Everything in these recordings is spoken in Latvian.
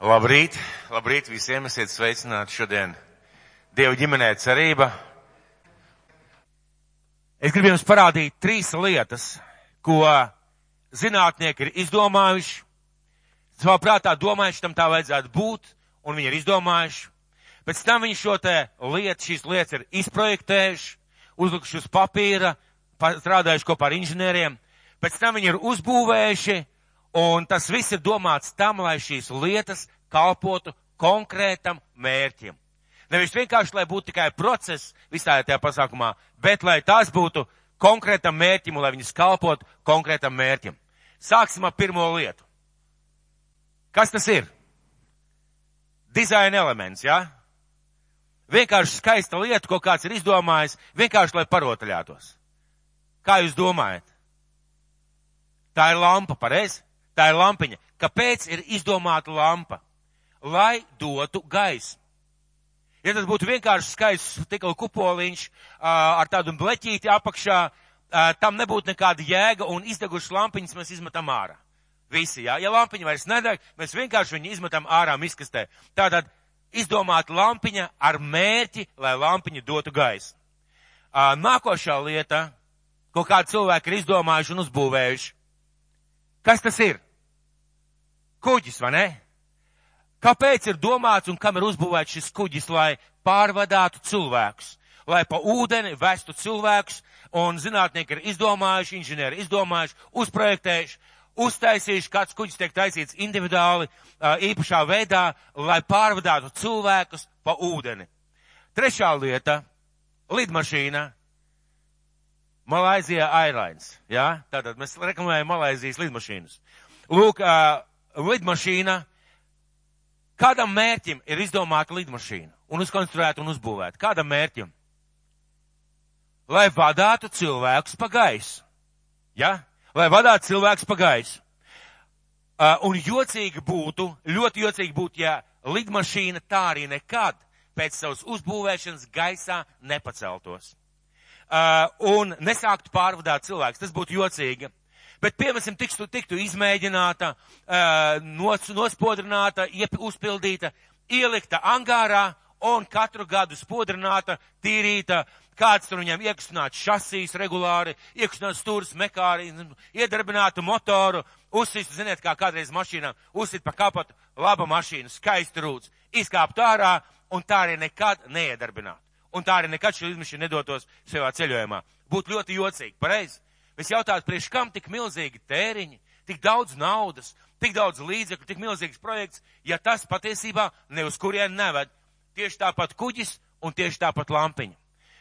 Labrīt, labrīt visiem, esiet sveicināti šodien Dieva ģimenē cerība. Es gribu jums parādīt trīs lietas, ko zinātnieki ir izdomājuši, savā prātā domājuši, tam tā vajadzētu būt, un viņi ir izdomājuši. Pēc tam viņi šo te lietu, šīs lietas ir izprojektējuši, uzlikuši uz papīra, strādājuši kopā ar inženieriem, pēc tam viņi ir uzbūvējuši, un tas viss ir domāts tam, lai šīs lietas kalpotu konkrētam mērķim. Nevis vienkārši, lai būtu tikai process visā tajā pasākumā, bet lai tās būtu konkrētam mērķim un lai viņas kalpotu konkrētam mērķim. Sāksim ar pirmo lietu. Kas tas ir? Dizaina elements, jā? Ja? Vienkārši skaista lieta, ko kāds ir izdomājis, vienkārši lai parotaļātos. Kā jūs domājat? Tā ir lampa, pareizi? Tā ir lampiņa. Kāpēc ir izdomāta lampa? Lai dotu gaismu. Ja tas būtu vienkārši skaists stikla kupoliņš ar tādu bleķīti apakšā, tam nebūtu nekāda jēga un izdegušas lampiņas mēs izmetam ārā. Visi, jā. Ja lampiņa vairs nedeg, mēs vienkārši viņu izmetam ārā miskastē. Tātad izdomāt lampiņa ar mērķi, lai lampiņa dotu gaisu. Nākošā lieta, ko kādi cilvēki ir izdomājuši un uzbūvējuši. Kas tas ir? Kuģis, vai ne? Kāpēc ir domāts un kam ir uzbūvēts šis kuģis, lai pārvadātu cilvēkus, lai pa ūdeni vestu cilvēkus, un zinātnieki ir izdomājuši, inženieri izdomājuši, uzprojektējuši, uztaisījuši, kāds kuģis tiek taisīts individuāli, īpašā veidā, lai pārvadātu cilvēkus pa ūdeni. Trešā lieta - lidmašīna. Malaizijā Airlines, ja? tātad mēs reklamējam Malaizijas lidmašīnas. Lūk, uh, lidmašīna, kādam mērķim ir izdomāta lidmašīna un uzkonstruēta un uzbūvēta? Kādam mērķim? Lai vadātu cilvēkus pa gaisu. Ja? lai vadātu cilvēks pa gaisu. Uh, un jocīgi būtu, ļoti jocīgi būtu, ja lidmašīna tā arī nekad pēc savas uzbūvēšanas gaisā nepaceltos. Uh, un nesāktu pārvadāt cilvēks. Tas būtu jocīgi. Bet, piemēram, tiktu, tiktu izmēģināta, uh, nos, nospodrināta, iep, uzpildīta, ielikta angārā un katru gadu spodrināta, tīrīta, kāds tur viņam iekustināts šasīs regulāri, iekustināts stūrs, mekāri, iedarbinātu motoru, uzsist, ziniet, kā kādreiz mašīnām, uzsit pa kapotu, laba mašīna, skaisti rūts, izkāpt ārā un tā arī nekad neiedarbinātu. Un tā arī nekad šī izmišana nedotos savā ceļojumā. Būtu ļoti jocīgi, pareizi. Es jautātu, priekš kam tik milzīgi tēriņi, tik daudz naudas, tik daudz līdzekļu, tik milzīgs projekts, ja tas patiesībā ne uz kurien neved. Tieši tāpat kuģis un tieši tāpat lampiņa.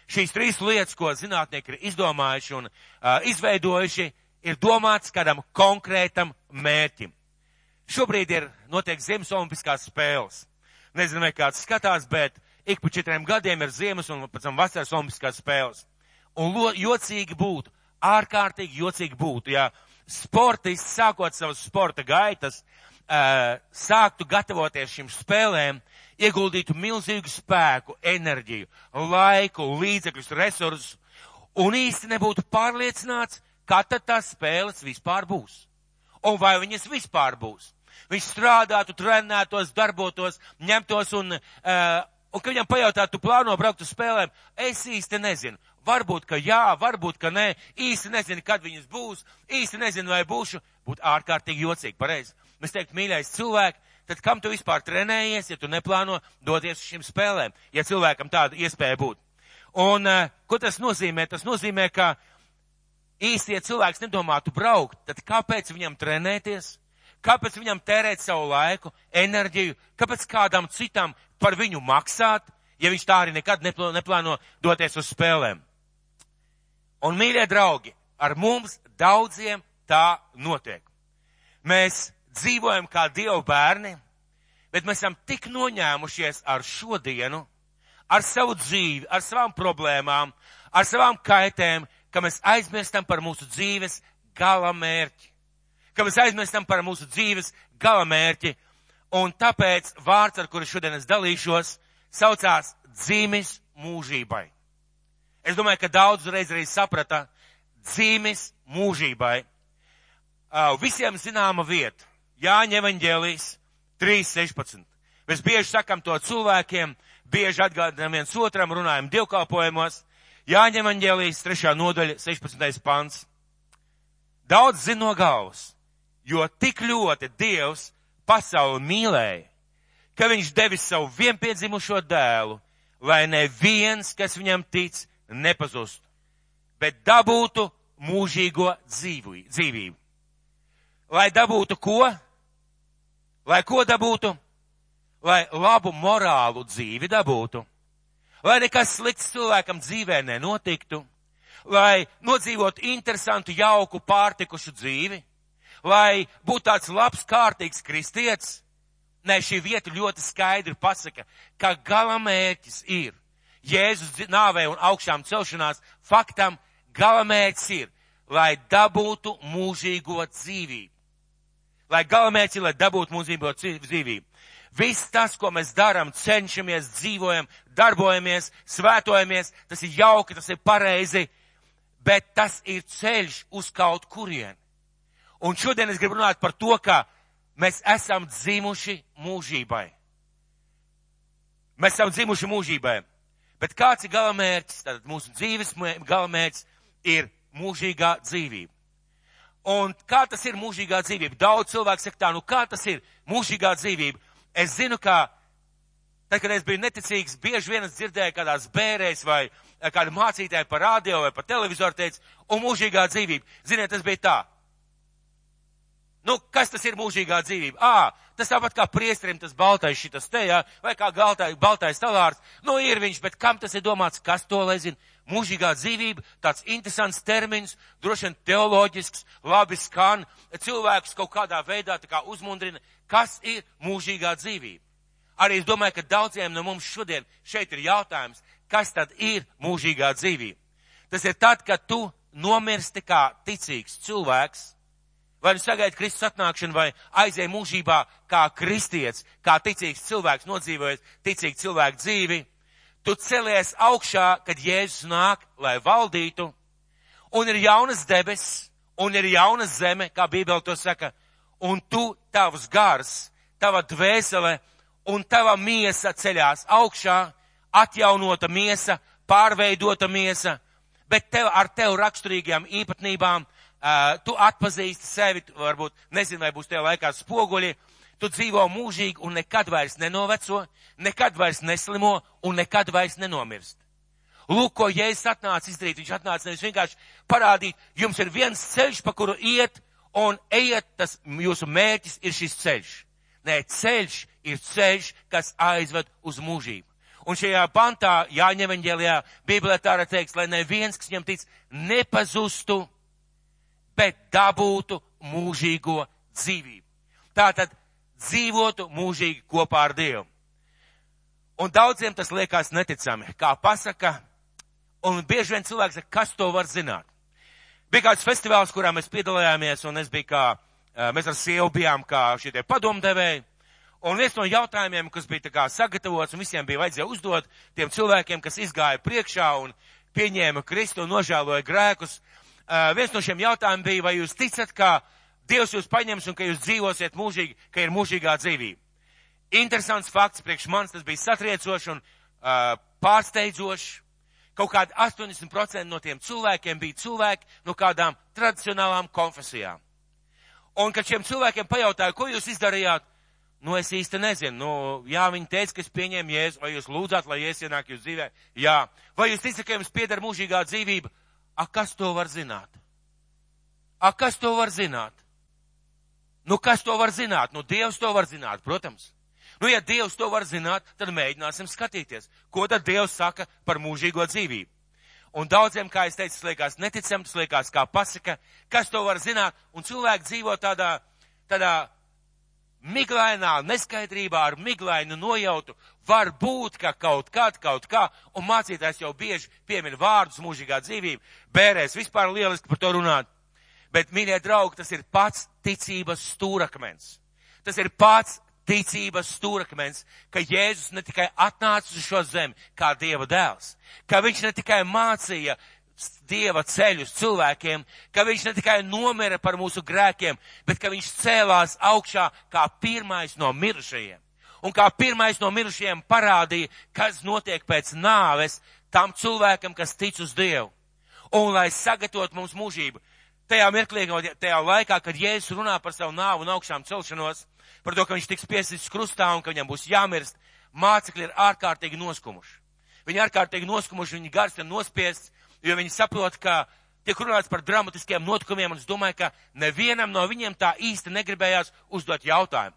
Šīs trīs lietas, ko zinātnieki ir izdomājuši un uh, izveidojuši, ir domāts kādam konkrētam mērķim. Šobrīd ir notiek Ziemas olimpiskās spēles. Nezinu, vai kāds skatās, bet ik pa četriem gadiem ir Ziemas un pēc tam vasaras olimpiskās spēles. Un lo, jocīgi būtu, ārkārtīgi jocīgi būtu, ja sportists sākot savas sporta gaitas, uh, sāktu gatavoties šīm spēlēm, ieguldītu milzīgu spēku, enerģiju, laiku, līdzekļus, resursus, un īsti nebūtu pārliecināts, kā tad tās spēles vispār būs. Un vai viņas vispār būs. Viņš strādātu, trenētos, darbotos, ņemtos un, uh, un kad viņam pajautātu, tu plāno braukt uz spēlēm, es īsti nezinu. Varbūt, ka jā, varbūt, ka nē, īsti nezinu, kad viņas būs, īsti nezinu, vai būšu, būtu ārkārtīgi jocīgi, pareizi. Mēs teikt, mīļais cilvēki, tad kam tu vispār trenējies, ja tu neplāno doties uz šīm spēlēm, ja cilvēkam tāda iespēja būt? Un uh, ko tas nozīmē? Tas nozīmē, ka īsti, ja cilvēks nedomātu braukt, tad kāpēc viņam trenēties? Kāpēc viņam tērēt savu laiku, enerģiju? Kāpēc kādam citam par viņu maksāt, ja viņš tā arī nekad neplāno, doties uz spēlēm? Un, mīļie draugi, ar mums daudziem tā notiek. Mēs dzīvojam kā Dievu bērni, bet mēs esam tik noņēmušies ar šodienu, ar savu dzīvi, ar savām problēmām, ar savām kaitēm, ka mēs aizmirstam par mūsu dzīves gala mērķi. Ka mēs aizmirstam par mūsu dzīves gala mērķi. Un tāpēc vārds, ar kuru šodien es dalīšos, saucās dzīmis mūžībai. Es domāju, ka daudz reiz arī saprata dzīmis mūžībai. Uh, visiem zināma vieta. Jāņa evaņģēlijas 3.16. Mēs bieži sakam to cilvēkiem, bieži atgādinām viens otram, runājam divkalpojumos. Jāņem Anģēlijas 3. nodaļa, 16. pants. Daudz zina no galvas, jo tik ļoti Dievs pasauli mīlēja, ka viņš devis savu vienpiedzimušo dēlu, lai neviens, kas viņam tic, nepazustu, bet dabūtu mūžīgo dzīvu, dzīvību. Lai dabūtu ko? Lai ko dabūtu? Lai labu morālu dzīvi dabūtu. Lai nekas slikts cilvēkam dzīvē nenotiktu. Lai nodzīvotu interesantu, jauku, pārtikušu dzīvi. Lai būtu tāds labs, kārtīgs kristietis. Nē, šī vieta ļoti skaidri pasaka, ka galamērķis ir Jēzus nāvē un augšām celšanās faktam galamērķis ir, lai dabūtu mūžīgo dzīvību. Lai galamērķis ir, lai dabūtu mūžīgo dzīvību. Viss tas, ko mēs darām, cenšamies, dzīvojam, darbojamies, svētojamies, tas ir jauki, tas ir pareizi, bet tas ir ceļš uz kaut kurien. Un šodien es gribu runāt par to, ka mēs esam dzimuši mūžībai. Mēs esam dzimuši mūžībai. Bet kāds ir galamērķis? Tātad mūsu dzīves galamērķis ir mūžīgā dzīvība. Un kā tas ir mūžīgā dzīvība? Daudz cilvēku saka tā, nu kā tas ir mūžīgā dzīvība? Es zinu, ka tad, kad es biju neticīgs, bieži vien es dzirdēju kādās bērēs vai kādu mācītāju par radio vai par televizoru teica, un mūžīgā dzīvība. Ziniet, tas bija tā. Nu, kas tas ir mūžīgā dzīvība? Ā, tas tāpat kā priestrim tas baltais šitas te, jā, vai kā galtai, baltais talārs. Nu, ir viņš, bet kam tas ir domāts, kas to lai zina? Mūžīgā dzīvība, tāds interesants termins, droši vien teoloģisks, labi skan, cilvēkus kaut kādā veidā tā kā uzmundrina, kas ir mūžīgā dzīvība. Arī es domāju, ka daudziem no mums šodien šeit ir jautājums, kas tad ir mūžīgā dzīvība. Tas ir tad, kad tu nomirsti kā ticīgs cilvēks, vai nu sagaidi Kristus atnākšanu, vai aizēj mūžībā kā kristietis, kā ticīgs cilvēks, nodzīvojot ticīgu cilvēku dzīvi, tu celies augšā, kad Jēzus nāk, lai valdītu, un ir jaunas debesis, un ir jauna zeme, kā Bībele to saka, un tu, tavs gars, tava dvēsele un tava miesa ceļās augšā, atjaunota miesa, pārveidota miesa, bet tev ar tev raksturīgajām īpatnībām, tu atpazīsti sevi, varbūt nezinu, vai būs tajā laikā spoguļi, tu dzīvo mūžīgi un nekad vairs nenoveco, nekad vairs neslimo un nekad vairs nenomirst. Lūk, ko Jēzus atnāca izdarīt. Viņš atnāca nevis vienkārši parādīt, jums ir viens ceļš, pa kuru iet, un ejiet, tas jūsu mērķis ir šis ceļš. Nē, ceļš ir ceļš, kas aizved uz mūžību. Un šajā pantā Jāņem eņģēlijā Bībelē tā ir teikts, lai neviens, kas viņam tic, nepazustu, bet dabūtu mūžīgo dzīvību. Tātad dzīvotu mūžīgi kopā ar Dievu. Un daudziem tas liekas neticami, kā pasaka, un bieži vien cilvēks saka, kas to var zināt. Bija kāds festivāls, kurā mēs piedalījāmies, un es biju kā, mēs ar sievu bijām kā šitie padomdevēji. Un viens no jautājumiem, kas bija tā kā sagatavots, un visiem bija vajadzēja uzdot tiem cilvēkiem, kas izgāja priekšā un pieņēma Kristu un nožēloja grēkus, uh, viens no šiem jautājumiem bija, vai jūs ticat, ka Dievs jūs paņems un ka jūs dzīvosiet mūžīgi, ka ir mūžīgā dzīvība. Interesants fakts priekš manis, tas bija satriecoši un uh, pārsteidzoši. Kaut kādi 80% no tiem cilvēkiem bija cilvēki no kādām tradicionālām konfesijām. Un, kad šiem cilvēkiem pajautāja, ko jūs izdarījāt, nu es īsti nezinu. Nu, jā, viņi teica, ka es pieņēmu jēzu, vai jūs lūdzāt, lai jēzus ienāk jūs dzīvē? Jā. Vai jūs ticat, ka jums pieder mūžīgā dzīvība? A, kas to var zināt? A, kas to var zināt? Nu, kas to var zināt? Nu, Dievs to var zināt, protams. Nu, ja Dievs to var zināt, tad mēģināsim skatīties, ko tad Dievs saka par mūžīgo dzīvību. Un daudziem, kā es teicu, liekas neticami, tas liekas kā pasaka, kas to var zināt, un cilvēki dzīvo tādā, tādā miglainā neskaidrībā ar miglainu nojautu, var būt, ka kaut kad, kaut kā, un mācītājs jau bieži piemin vārdus mūžīgā dzīvība, bērēs vispār lieliski par to runāt. Bet, mīļie draugi, tas ir pats ticības stūrakmens. Tas ir pats ticības stūrakmens, ka Jēzus ne tikai atnāca uz šo zemi kā Dieva dēls, ka viņš ne tikai mācīja Dieva ceļus cilvēkiem, ka viņš ne tikai nomira par mūsu grēkiem, bet ka viņš cēlās augšā kā pirmais no mirušajiem. Un kā pirmais no mirušajiem parādīja, kas notiek pēc nāves tam cilvēkam, kas tic uz Dievu. Un lai sagatavot mums mūžību, tajā mirklī, tajā laikā, kad Jēzus runā par savu nāvu un augšām celšanos, par to, ka viņš tiks piesīts krustā un ka viņam būs jāmirst, mācekļi ir ārkārtīgi noskumuši. Viņi ārkārtīgi noskumuši, viņi gars ir nospiests, jo viņi saprot, ka tiek runāts par dramatiskiem notikumiem, un es domāju, ka nevienam no viņiem tā īsti negribējās uzdot jautājumu.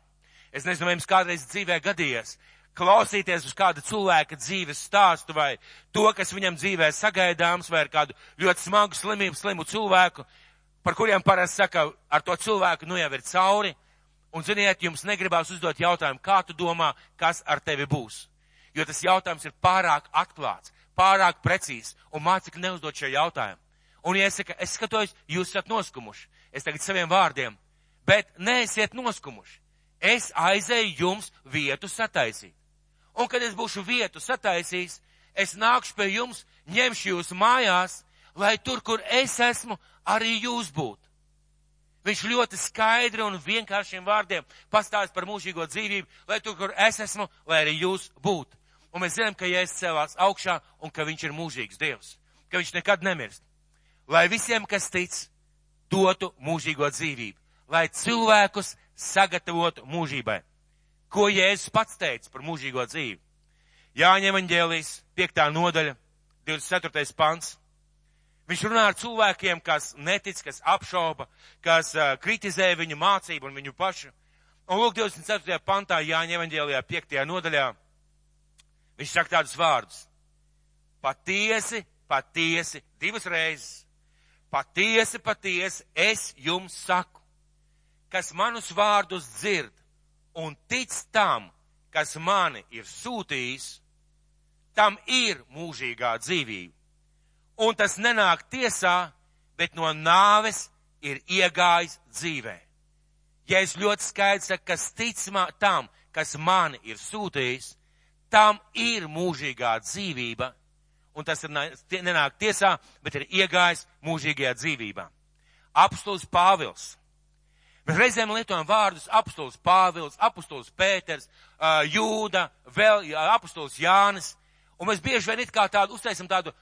Es nezinu, vai jums kādreiz dzīvē gadījies klausīties uz kāda cilvēka dzīves stāstu vai to, kas viņam dzīvē sagaidāms, vai ar kādu ļoti smagu slimību, slimu cilvēku, par kuriem parasti saka, ar to cilvēku nu jau ir cauri. Un, ziniet, jums negribās uzdot jautājumu, kā tu domā, kas ar tevi būs. Jo tas jautājums ir pārāk atklāts, pārāk precīzs, un mācekļi neuzdod šo jautājumu. Un, ja es saku, es skatos, jūs esat noskumuši, es tagad saviem vārdiem, bet neesiet noskumuši. Es aizēju jums vietu sataisīt. Un, kad es būšu vietu sataisījis, es nākšu pie jums, ņemšu jūs mājās, lai tur, kur es esmu, arī jūs būtu. Viņš ļoti skaidri un vienkāršiem vārdiem pastāst par mūžīgo dzīvību, lai tur, kur es esmu, lai arī jūs būtu. Un mēs zinām, ka Jēzus cēlās augšā un ka viņš ir mūžīgs Dievs, ka viņš nekad nemirst. Lai visiem, kas tic, dotu mūžīgo dzīvību, lai cilvēkus sagatavotu mūžībai. Ko Jēzus pats teica par mūžīgo dzīvi? Jāņem evaņģēlijas, 5. nodaļa, 24. pants. Viņš runā ar cilvēkiem, kas netic, kas apšauba, kas uh, kritizē viņu mācību un viņu pašu. Un lūk, 24. pantā Jāņa evaņģēlijā 5. nodaļā. Viņš saka tādus vārdus. Patiesi, patiesi, divas reizes. Patiesi, patiesi, es jums saku, kas manus vārdus dzird un tic tam, kas mani ir sūtījis, tam ir mūžīgā dzīvība un tas nenāk tiesā, bet no nāves ir iegājis dzīvē. Ja es ļoti skaidri saku, kas tic tam, kas mani ir sūtījis, tam ir mūžīgā dzīvība, un tas ir, nenāk tiesā, bet ir iegājis mūžīgajā dzīvībā. Apstulis Pāvils. Mēs reizēm lietojam vārdus apstulis Pāvils, apstulis Pēters, Jūda, vēl apstulis Jānis, un mēs bieži vien it kā tādu uztaisam tādu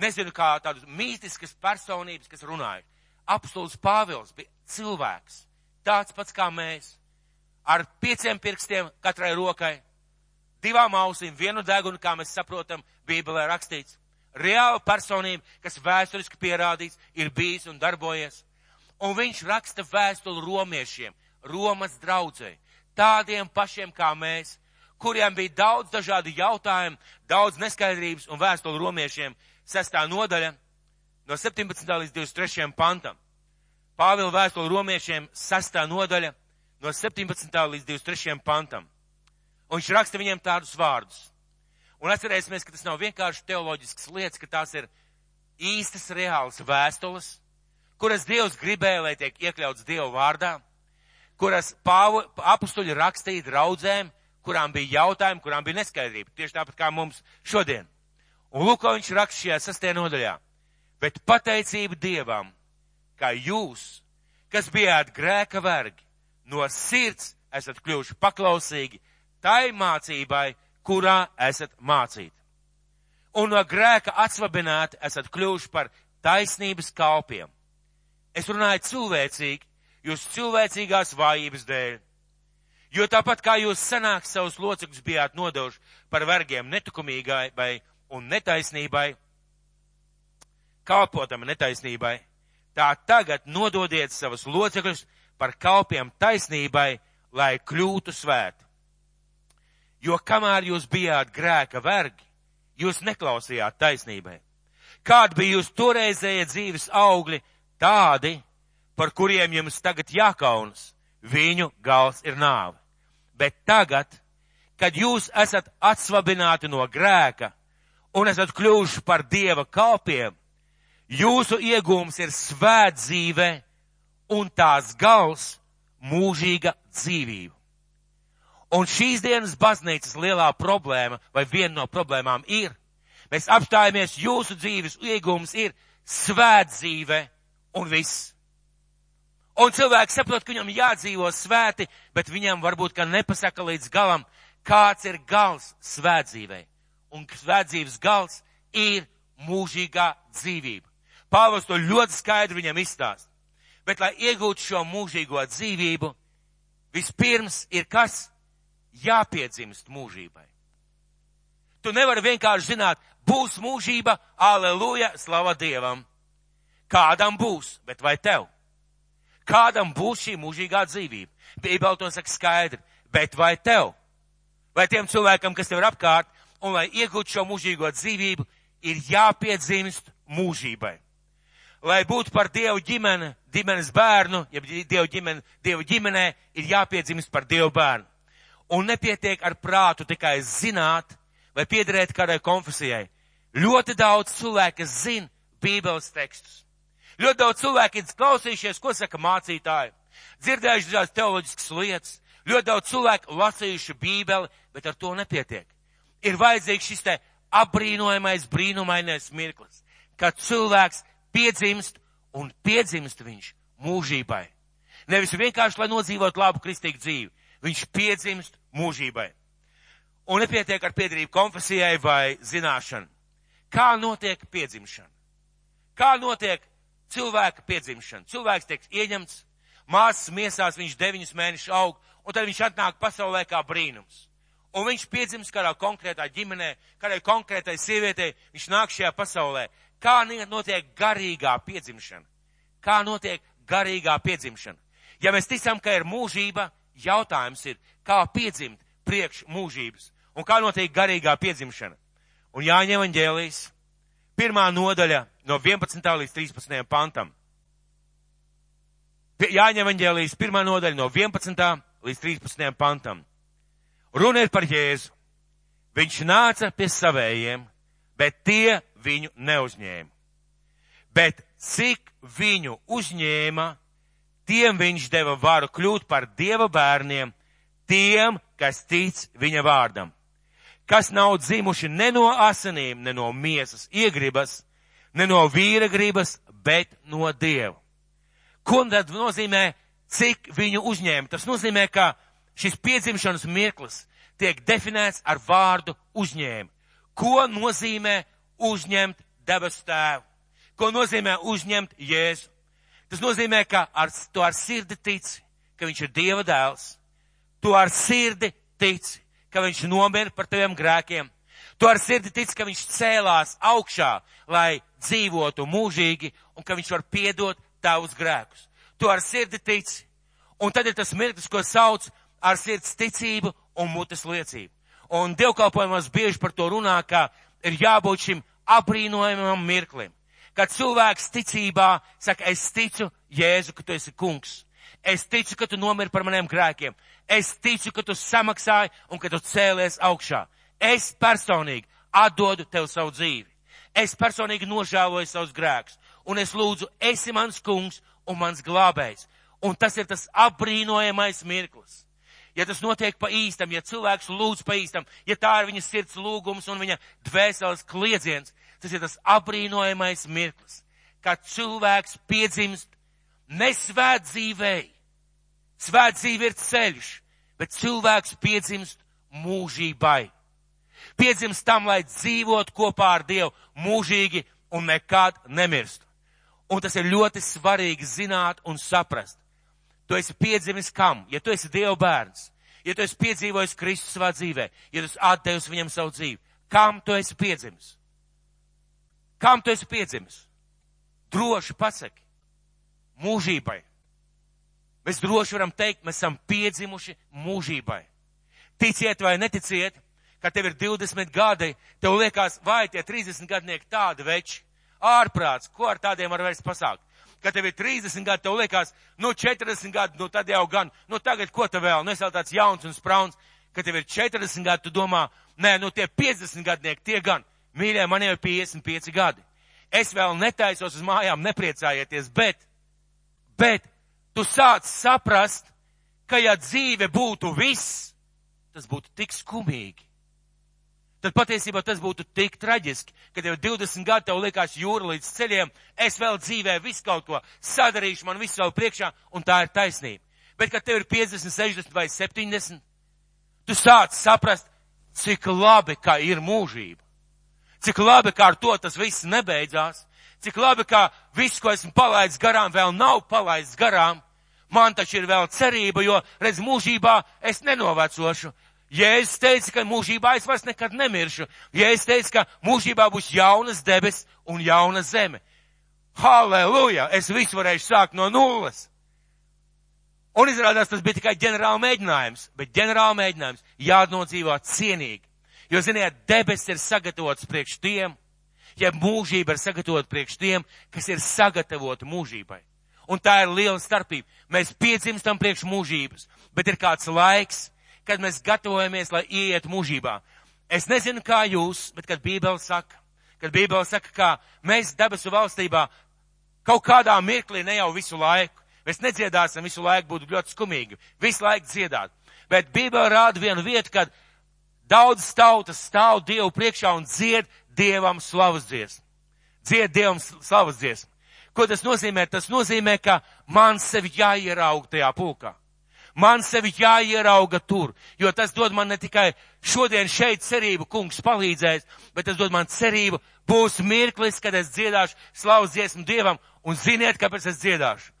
nezinu, kā tādas mītiskas personības, kas runāja. Apostols Pāvils bija cilvēks, tāds pats kā mēs, ar pieciem pirkstiem katrai rokai, divām ausīm, vienu degunu, kā mēs saprotam, Bībelē rakstīts. Reāla personība, kas vēsturiski pierādīts, ir bijis un darbojies. Un viņš raksta vēstuli romiešiem, Romas draudzē, tādiem pašiem kā mēs, kuriem bija daudz dažādu jautājumu, daudz neskaidrības un vēstuli romiešiem, sestā nodaļa, no 17. līdz 23. pantam. Pāvila vēstule romiešiem, sestā nodaļa, no 17. līdz 23. pantam. Un viņš raksta viņiem tādus vārdus. Un atcerēsimies, ka tas nav vienkārši teoloģisks lietas, ka tās ir īstas, reālas vēstules, kuras Dievs gribēja, lai tiek iekļauts Dieva vārdā, kuras pāvu, apustuļi rakstīja draudzēm, kurām bija jautājumi, kurām bija neskaidrība. Tieši tāpat kā mums šodien. Un lūk, ko viņš raksta šajā sastajā nodaļā. Bet pateicība Dievam, ka jūs, kas bijāt grēka vergi, no sirds esat kļuvuši paklausīgi tai mācībai, kurā esat mācīti. Un no grēka atsvabināti esat kļuvuši par taisnības kalpiem. Es runāju cilvēcīgi, jūs cilvēcīgās vājības dēļ. Jo tāpat kā jūs sanāk savus locekļus bijāt nodevuši par vergiem netukumīgai vai un netaisnībai, kalpotam netaisnībai, tā tagad nododiet savus locekļus par kalpiem taisnībai, lai kļūtu svēti. Jo kamēr jūs bijāt grēka vergi, jūs neklausījāt taisnībai. Kādi bija jūs toreizējie dzīves augļi, tādi, par kuriem jums tagad jākaunas, viņu gals ir nāve. Bet tagad, kad jūs esat atsvabināti no grēka, un esat kļuvuši par Dieva kalpiem, jūsu iegūms ir svēt dzīve un tās gals mūžīga dzīvība. Un šīs dienas baznīcas lielā problēma, vai viena no problēmām ir, Mēs apstājamies, jūsu dzīves iegums ir svētdzīve un viss. Un cilvēks saprot, ka viņam jādzīvo svēti, bet viņam varbūt, ka nepasaka līdz galam, kāds ir gals svētdzīvei. Un svētdzīves gals ir mūžīgā dzīvība. Pāvils to ļoti skaidri viņam izstāst. Bet, lai iegūtu šo mūžīgo dzīvību, vispirms ir kas jāpiedzimst mūžībai. Tu nevari vienkārši zināt, būs mūžība, aleluja, slava Dievam. Kādam būs, bet vai tev? Kādam būs šī mūžīgā dzīvība? Bībeli to saka skaidri, bet vai tev? Vai tiem cilvēkam, kas tev ir apkārt, un lai iegūtu šo mūžīgo dzīvību, ir jāpiedzimst mūžībai. Lai būtu par Dievu ģimeni, ģimenes bērnu, ja Dievu, ģimene, Dievu ģimenē, ir jāpiedzimst par Dievu bērnu. Un nepietiek ar prātu tikai zināt vai piederēt kādai konfesijai. Ļoti daudz cilvēku zina Bībeles tekstus. Ļoti daudz cilvēku ir klausījušies, ko saka mācītāji, dzirdējuši dažādas teoloģiskas lietas, ļoti daudz cilvēku lasījuši Bībeli, bet ar to nepietiek. Ir vajadzīgs šis te apbrīnojamais, brīnumainais mirklis, kad cilvēks piedzimst un piedzimst viņš mūžībai. Nevis vienkārši, lai nodzīvot labu kristīgu dzīvi, viņš piedzimst mūžībai. Un nepietiek ar piedarību konfesijai vai zināšanu. Kā notiek piedzimšana? Kā notiek cilvēka piedzimšana. Cilvēks tiek ieņemts, māsas miesās viņš deviņus mēnešus aug, un tad viņš atnāk pasaulē kā brīnums. Un viņš piedzimst kādā konkrētā ģimenē, kādai konkrētai sievietei, viņš nāk šajā pasaulē. Kā notiek garīgā piedzimšana? Kā notiek garīgā piedzimšana? Ja mēs ticam, ka ir mūžība, jautājums ir, kā piedzimt priekš mūžības un kā notiek garīgā piedzimšana. Un Jāņa evaņģēlijas pirmā nodaļa no 11. līdz 13. pantam. Jāņa evaņģēlijas pirmā nodaļa no 11. līdz 13. pantam. Runa ir par Jēzu. Viņš nāca pie savējiem, bet tie viņu neuzņēma. Bet cik viņu uzņēma, tiem viņš deva varu kļūt par Dieva bērniem, tiem, kas tic viņa vārdam kas nav dzimuši ne no asinīm, ne no miesas iegribas, ne no vīra gribas, bet no Dieva. Ko tad nozīmē, cik viņu uzņēma? Tas nozīmē, ka šis piedzimšanas mirklis tiek definēts ar vārdu uzņēma. Ko nozīmē uzņemt debes tēvu? Ko nozīmē uzņemt Jēzu? Tas nozīmē, ka ar, tu ar sirdi tici, ka viņš ir Dieva dēls. Tu ar sirdi tici, ka viņš nomira par taviem grēkiem. Tu ar sirdi tici, ka viņš cēlās augšā, lai dzīvotu mūžīgi un ka viņš var piedot tavus grēkus. Tu ar sirdi tici. Un tad ir tas mirklis, ko sauc ar sirds ticību un mutes liecību. Un dievkalpojumos bieži par to runā, ka ir jābūt šim abrīnojamam mirklim. Kad cilvēks ticībā saka, es ticu Jēzu, ka tu esi kungs. Es ticu, ka tu nomiri par maniem grēkiem. Es ticu, ka tu samaksāji un ka tu cēlies augšā. Es personīgi atdodu tev savu dzīvi. Es personīgi nožēloju savus grēkus. Un es lūdzu, esi mans kungs un mans glābējs. Un tas ir tas apbrīnojamais mirklis. Ja tas notiek pa īstam, ja cilvēks lūdz pa īstam, ja tā ir viņa sirds lūgums un viņa dvēseles kliedziens, tas ir tas apbrīnojamais mirklis, kad cilvēks piedzimst nesvēt dzīvēi, Svēt dzīve ir ceļš, bet cilvēks piedzimst mūžībai. Piedzimst tam, lai dzīvot kopā ar Dievu mūžīgi un nekad nemirst. Un tas ir ļoti svarīgi zināt un saprast. Tu esi piedzimis kam? Ja tu esi Dieva bērns, ja tu esi piedzīvojis Kristus savā dzīvē, ja tu esi atdevis viņam savu dzīvi, kam tu esi piedzimis? Kam tu esi piedzimis? Droši pasaki. Mūžībai. Mēs droši varam teikt, mēs esam piedzimuši mūžībai. Ticiet vai neticiet, ka tev ir 20 gadi, tev liekas, vai tie 30 gadnieki tādi veči, ārprāts, ko ar tādiem var vairs pasākt. Kad tev ir 30 gadi, tev liekas, nu 40 gadi, nu tad jau gan, nu tagad ko te vēl, nu es vēl tāds jauns un sprauns, kad tev ir 40 gadi, tu domā, nē, nu tie 50 gadnieki, tie gan, mīļie, man jau ir 55 gadi. Es vēl netaisos uz mājām, nepriecājieties, bet, bet tu sāc saprast, ka ja dzīve būtu viss, tas būtu tik skumīgi. tad patiesībā tas būtu tik traģiski, ka tev 20 gadi tev liekas jūra līdz ceļiem, es vēl dzīvē visu kaut ko sadarīšu, man visu savu priekšā, un tā ir taisnība. Bet, kad tev ir 50, 60 vai 70, tu sāc saprast, cik labi, ka ir mūžība. Cik labi, ka ar to tas viss nebeidzās. Cik labi, ka viss, ko esmu palaidis garām, vēl nav palaists garām. Man taču ir vēl cerība, jo, redz, mūžībā es nenovecošu. Jēzus teica, ka mūžībā es vairs nekad nemiršu. Jēzus teica, ka mūžībā būs jaunas debes un jauna zeme. Halleluja! Es visu varēšu sākt no nulles. Un izrādās, tas bija tikai ģenerāla mēģinājums, bet ģenerāla mēģinājums jānodzīvot cienīgi. Jo, ziniet, debesis ir sagatavots priekš tiem, ja mūžība ir sagatavota priekš tiem, kas ir sagatavoti mūžībai. Un tā ir liela starpība. Mēs piedzimstam priekš mūžības, bet ir kāds laiks, kad mēs gatavojamies, lai ieiet mūžībā. Es nezinu, kā jūs, bet kad Bībele saka, kad Bībele saka, ka mēs debesu valstībā kaut kādā mirklī ne jau visu laiku, mēs nedziedāsim visu laiku, būtu ļoti skumīgi, visu laiku dziedāt. Bet Bībele rāda vienu vietu, kad daudz tautas stāv Dievu priekšā un dzied Dievam slavas dziesmu. Dzied Dievam slavas dziesmu. Ko tas nozīmē? Tas nozīmē, ka man sevi jāierauga tajā pulkā. Man sevi jāierauga tur, jo tas dod man ne tikai šodien šeit cerību, kungs palīdzēs, bet tas dod man cerību, būs mirklis, kad es dziedāšu slavas dziesmu Dievam, un ziniet, kāpēc es dziedāšu.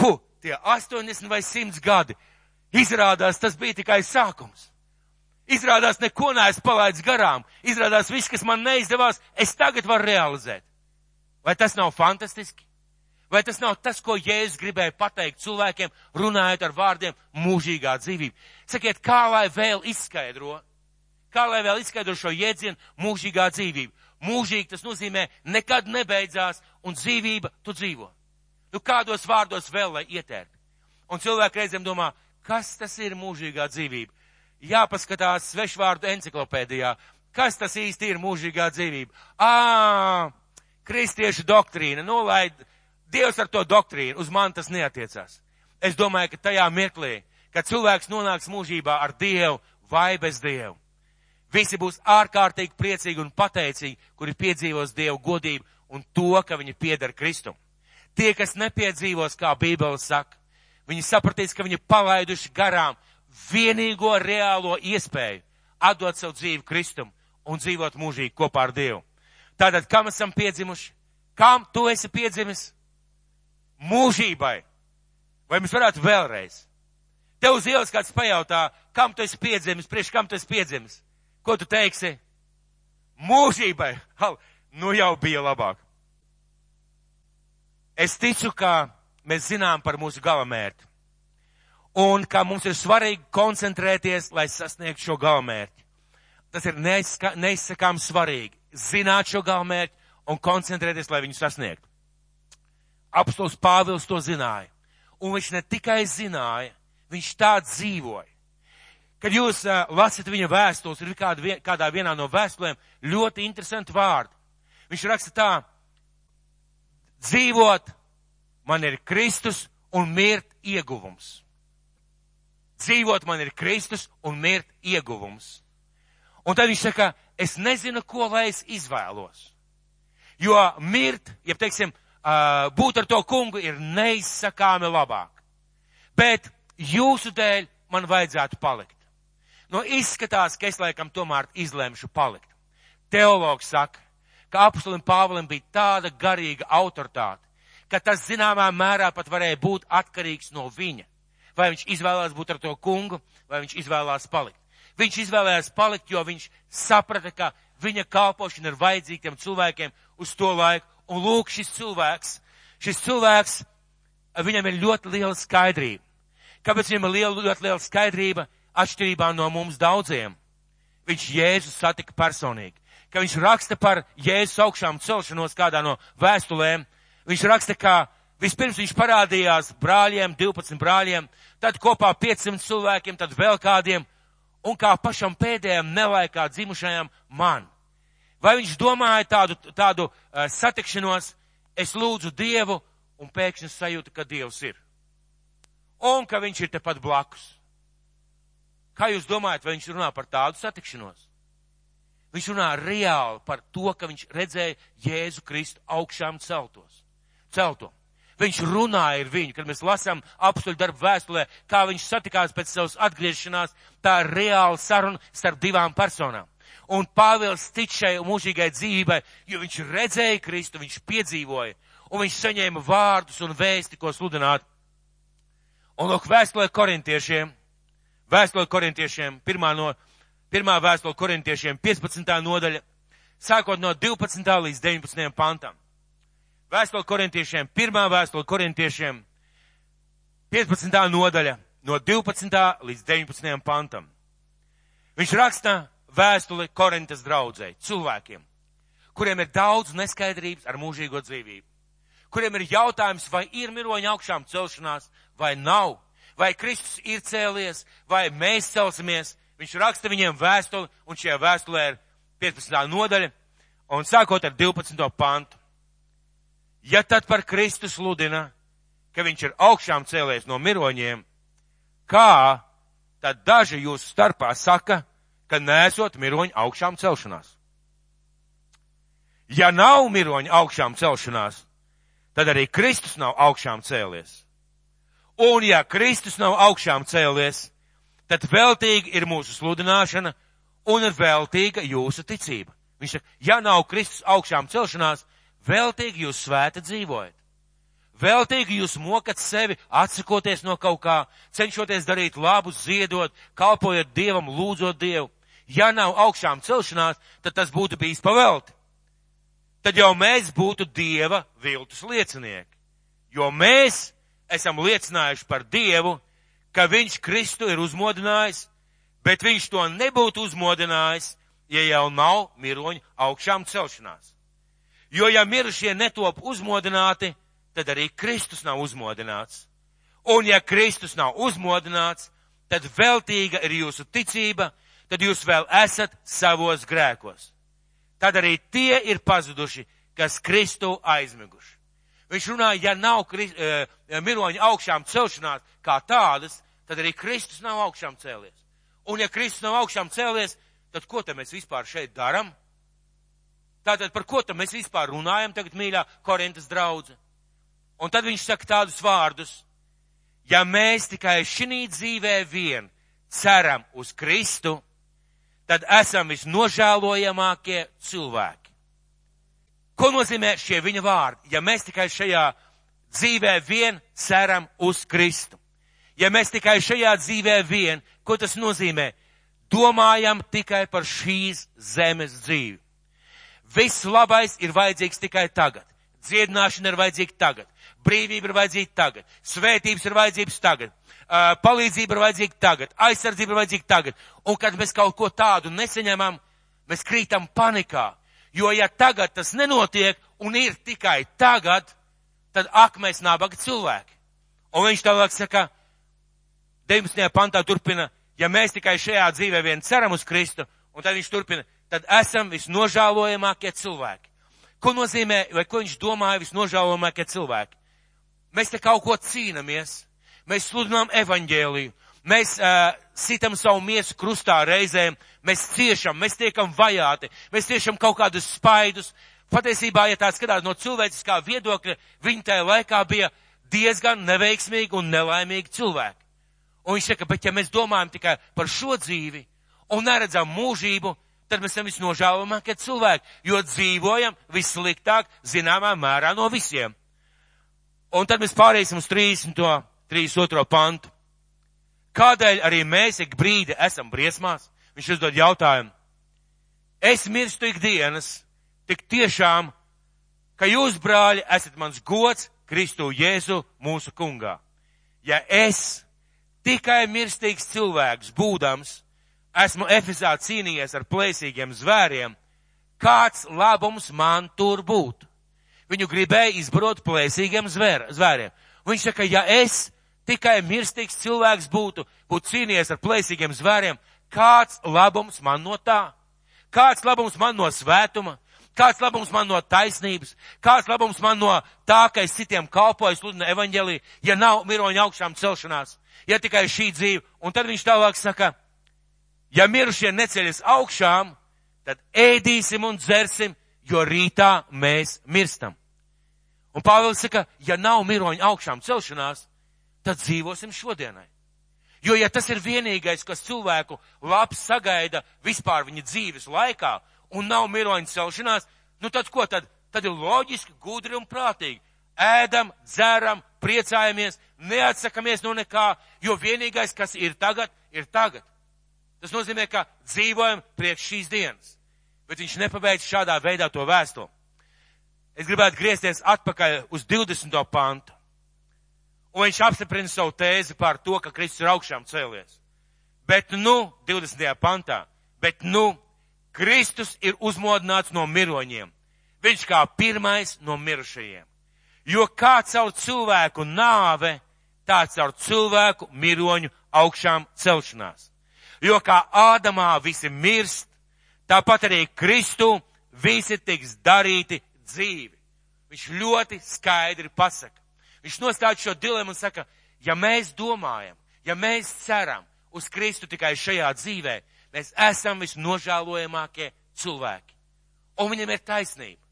Hu, tie 80 vai 100 gadi. Izrādās, tas bija tikai sākums. Izrādās, neko neesmu palaidis garām. Izrādās, viss, kas man neizdevās, es tagad varu realizēt. Vai tas nav fantastiski? Vai tas nav tas, ko Jēzus gribēja pateikt cilvēkiem, runājot ar vārdiem mūžīgā dzīvība? Sakiet, kā lai vēl izskaidro? Kā lai vēl izskaidro šo jēdzienu mūžīgā dzīvība? Mūžīgi tas nozīmē nekad nebeidzās un dzīvība tu dzīvo. Nu kādos vārdos vēl lai ietērp? Un cilvēki reizēm domā, kas tas ir mūžīgā dzīvība? Jāpaskatās svešvārdu enciklopēdijā. Kas tas īsti ir mūžīgā dzīvība? Ā, kristiešu doktrīna, nu, lai Dievs ar to doktrīnu, uz man tas neatiecās. Es domāju, ka tajā mirklī, kad cilvēks nonāks mūžībā ar Dievu vai bez Dievu, visi būs ārkārtīgi priecīgi un pateicīgi, kuri piedzīvos Dievu godību un to, ka viņi piedara Kristum. Tie, kas nepiedzīvos, kā Bībele saka, viņi sapratīs, ka viņi palaiduši garām vienīgo reālo iespēju atdot savu dzīvi Kristum un dzīvot mūžīgi kopā ar Dievu. Tātad, kam esam piedzimuši? Kam tu esi piedzimis? Mūžībai. Vai mēs varētu vēlreiz? Tev uz ielas kāds pajautā, kam tu esi piedzimis, priekš kam tu esi piedzimis? Ko tu teiksi? Mūžībai. Nu jau bija labāk. Es ticu, ka mēs zinām par mūsu galamērķi. Un ka mums ir svarīgi koncentrēties, lai sasniegtu šo galamērķi. Tas ir neizsakām svarīgi zināt šo galvmērķi un koncentrēties, lai viņu sasniegtu. Apstols Pāvils to zināja. Un viņš ne tikai zināja, viņš tā dzīvoja. Kad jūs uh, lasat viņa vēstules, ir kāda, vien, kādā vienā no vēstulēm ļoti interesanti vārdi. Viņš raksta tā, dzīvot man ir Kristus un mirt ieguvums. Dzīvot man ir Kristus un mirt ieguvums. Un tad viņš saka, es nezinu, ko lai es izvēlos. Jo mirt, ja teiksim, būt ar to kungu ir neizsakāmi labāk. Bet jūsu dēļ man vajadzētu palikt. Nu, izskatās, ka es laikam tomēr izlēmšu palikt. Teologs saka, ka apustulim Pāvilim bija tāda garīga autoritāte, ka tas zināmā mērā pat varēja būt atkarīgs no viņa. Vai viņš izvēlās būt ar to kungu, vai viņš izvēlās palikt. Viņš izvēlējās palikt, jo viņš saprata, ka viņa kalpošana ir vajadzīga tiem cilvēkiem uz to laiku. Un lūk, šis cilvēks, šis cilvēks, viņam ir ļoti liela skaidrība. Kāpēc viņam ir liela, ļoti liela skaidrība atšķirībā no mums daudziem? Viņš Jēzus satika personīgi. Ka viņš raksta par Jēzus augšām celšanos kādā no vēstulēm. Viņš raksta, ka vispirms viņš parādījās brāļiem, 12 brāļiem, tad kopā 500 cilvēkiem, tad vēl kādiem un kā pašam pēdējam nelaikā dzimušajam man. Vai viņš domāja tādu, tādu uh, satikšanos, es lūdzu Dievu un pēkšņi sajūtu, ka Dievs ir. Un ka viņš ir tepat blakus. Kā jūs domājat, vai viņš runā par tādu satikšanos? Viņš runā reāli par to, ka viņš redzēja Jēzu Kristu augšām celtos. Celto. Viņš runāja ar viņu, kad mēs lasām apstuļu darbu vēstulē, kā viņš satikās pēc savas atgriešanās, tā ir reāla saruna starp divām personām. Un Pāvils tic šai mūžīgai dzīvībai, jo viņš redzēja Kristu, viņš piedzīvoja, un viņš saņēma vārdus un vēsti, ko sludināt. Un lūk, vēstulē korintiešiem, vēstulē korintiešiem, pirmā no, pirmā vēstule korintiešiem, 15. nodaļa, sākot no 12. līdz 19. pantam. Vēstule korintiešiem, pirmā vēstule korintiešiem, 15. nodaļa, no 12. līdz 19. pantam. Viņš raksta vēstuli Korintas draudzē, cilvēkiem, kuriem ir daudz neskaidrības ar mūžīgo dzīvību, kuriem ir jautājums, vai ir miroņa augšām celšanās, vai nav, vai Kristus ir cēlies, vai mēs celsimies. Viņš raksta viņiem vēstuli, un šajā vēstulē ir 15. nodaļa, un sākot ar 12. pantu. Ja tad par Kristu sludina, ka viņš ir augšām cēlējis no miroņiem, kā tad daži jūsu starpā saka, ka nesot miroņu augšām celšanās? Ja nav miroņu augšām celšanās, tad arī Kristus nav augšām cēlies. Un ja Kristus nav augšām cēlies, tad veltīgi ir mūsu sludināšana un ir veltīga jūsu ticība. Viņš saka, ja nav Kristus augšām celšanās, Veltīgi jūs svēta dzīvojat. Veltīgi jūs mokat sevi, atsakoties no kaut kā, cenšoties darīt labu, ziedot, kalpojot Dievam, lūdzot Dievu. Ja nav augšām celšanās, tad tas būtu bijis pavelti. Tad jau mēs būtu Dieva viltus liecinieki. Jo mēs esam liecinājuši par Dievu, ka Viņš Kristu ir uzmodinājis, bet Viņš to nebūtu uzmodinājis, ja jau nav miroņu augšām celšanās. Jo ja mirušie netop uzmodināti, tad arī Kristus nav uzmodināts. Un ja Kristus nav uzmodināts, tad veltīga ir jūsu ticība, tad jūs vēl esat savos grēkos. Tad arī tie ir pazuduši, kas Kristu aizmiguši. Viņš runāja, ja nav kri, e, miroņa augšām celšanās kā tādas, tad arī Kristus nav augšām cēlies. Un ja Kristus nav augšām cēlies, tad ko te mēs vispār šeit daram? Tātad par ko tam mēs vispār runājam tagad, mīļā Korintas draudze? Un tad viņš saka tādus vārdus. Ja mēs tikai šī dzīvē vien ceram uz Kristu, tad esam visnožēlojamākie cilvēki. Ko nozīmē šie viņa vārdi? Ja mēs tikai šajā dzīvē vien ceram uz Kristu. Ja mēs tikai šajā dzīvē vien, ko tas nozīmē? Domājam tikai par šīs zemes dzīvi. Viss labais ir vajadzīgs tikai tagad. Dziedināšana ir vajadzīga tagad. Brīvība ir vajadzīga tagad. Svētības ir vajadzības tagad. Uh, palīdzība ir vajadzīga tagad. Aizsardzība ir vajadzīga tagad. Un kad mēs kaut ko tādu nesaņemam, mēs krītam panikā. Jo ja tagad tas nenotiek un ir tikai tagad, tad ak, mēs nabaga cilvēki. Un viņš tālāk saka, 19. pantā turpina, ja mēs tikai šajā dzīvē vien ceram uz Kristu, un tad viņš turpina, tad esam visnožēlojamākie cilvēki. Ko nozīmē, vai ko viņš domāja visnožēlojamākie cilvēki? Mēs te kaut ko cīnamies, mēs sludinām evaņģēliju, mēs uh, sitam savu miesu krustā reizēm, mēs ciešam, mēs tiekam vajāti, mēs ciešam kaut kādus spaidus. Patiesībā, ja tā skatās no cilvēciskā viedokļa, viņi tajā laikā bija diezgan neveiksmīgi un nelaimīgi cilvēki. Un viņš saka, bet ja mēs domājam tikai par šo dzīvi un neredzam mūžību, tad mēs esam visnožēlojamākie cilvēki, jo dzīvojam vissliktāk zināmā mērā no visiem. Un tad mēs pāriesim uz 30. 32. pantu. Kādēļ arī mēs ik brīdi esam briesmās? Viņš uzdod jautājumu. Es mirstu ikdienas, tik tiešām, ka jūs, brāļi, esat mans gods Kristu Jēzu mūsu kungā. Ja es tikai mirstīgs cilvēks būdams, esmu Efesā cīnījies ar plēsīgiem zvēriem, kāds labums man tur būtu? Viņu gribēja izbarot plēsīgiem zvēr, zvēriem. Viņš saka, ja es tikai mirstīgs cilvēks būtu, būtu cīnījies ar plēsīgiem zvēriem, kāds labums man no tā? Kāds labums man no svētuma? Kāds labums man no taisnības? Kāds labums man no tā, ka es citiem kalpoju, sludinu evaņģelī, ja nav miroņa augšām celšanās? Ja tikai šī dzīve. Un tad viņš tālāk saka, Ja mirušie neceļas augšām, tad ēdīsim un dzersim, jo rītā mēs mirstam. Un Pāvils saka, ja nav miroņa augšām celšanās, tad dzīvosim šodienai. Jo, ja tas ir vienīgais, kas cilvēku labs sagaida vispār viņa dzīves laikā, un nav miroņa celšanās, nu tad ko tad? Tad ir loģiski, gudri un prātīgi. Ēdam, dzeram, priecājamies, neatsakamies no nekā, jo vienīgais, kas ir tagad, ir tagad. Tas nozīmē, ka dzīvojam priekš šīs dienas. Bet viņš nepabeidz šādā veidā to vēstuli. Es gribētu griezties atpakaļ uz 20. pantu. Un viņš apstiprina savu tēzi par to, ka Kristus ir augšām cēlies. Bet nu, 20. pantā, bet nu, Kristus ir uzmodināts no miroņiem. Viņš kā pirmais no mirušajiem. Jo kā caur cilvēku nāve, tā caur cilvēku miroņu augšām celšanās. Jo kā Ādamā visi mirst, tāpat arī Kristu visi tiks darīti dzīvi. Viņš ļoti skaidri pasaka. Viņš nostāda šo dilemmu un saka, ja mēs domājam, ja mēs ceram uz Kristu tikai šajā dzīvē, mēs esam visnožēlojamākie cilvēki. Un viņam ir taisnība.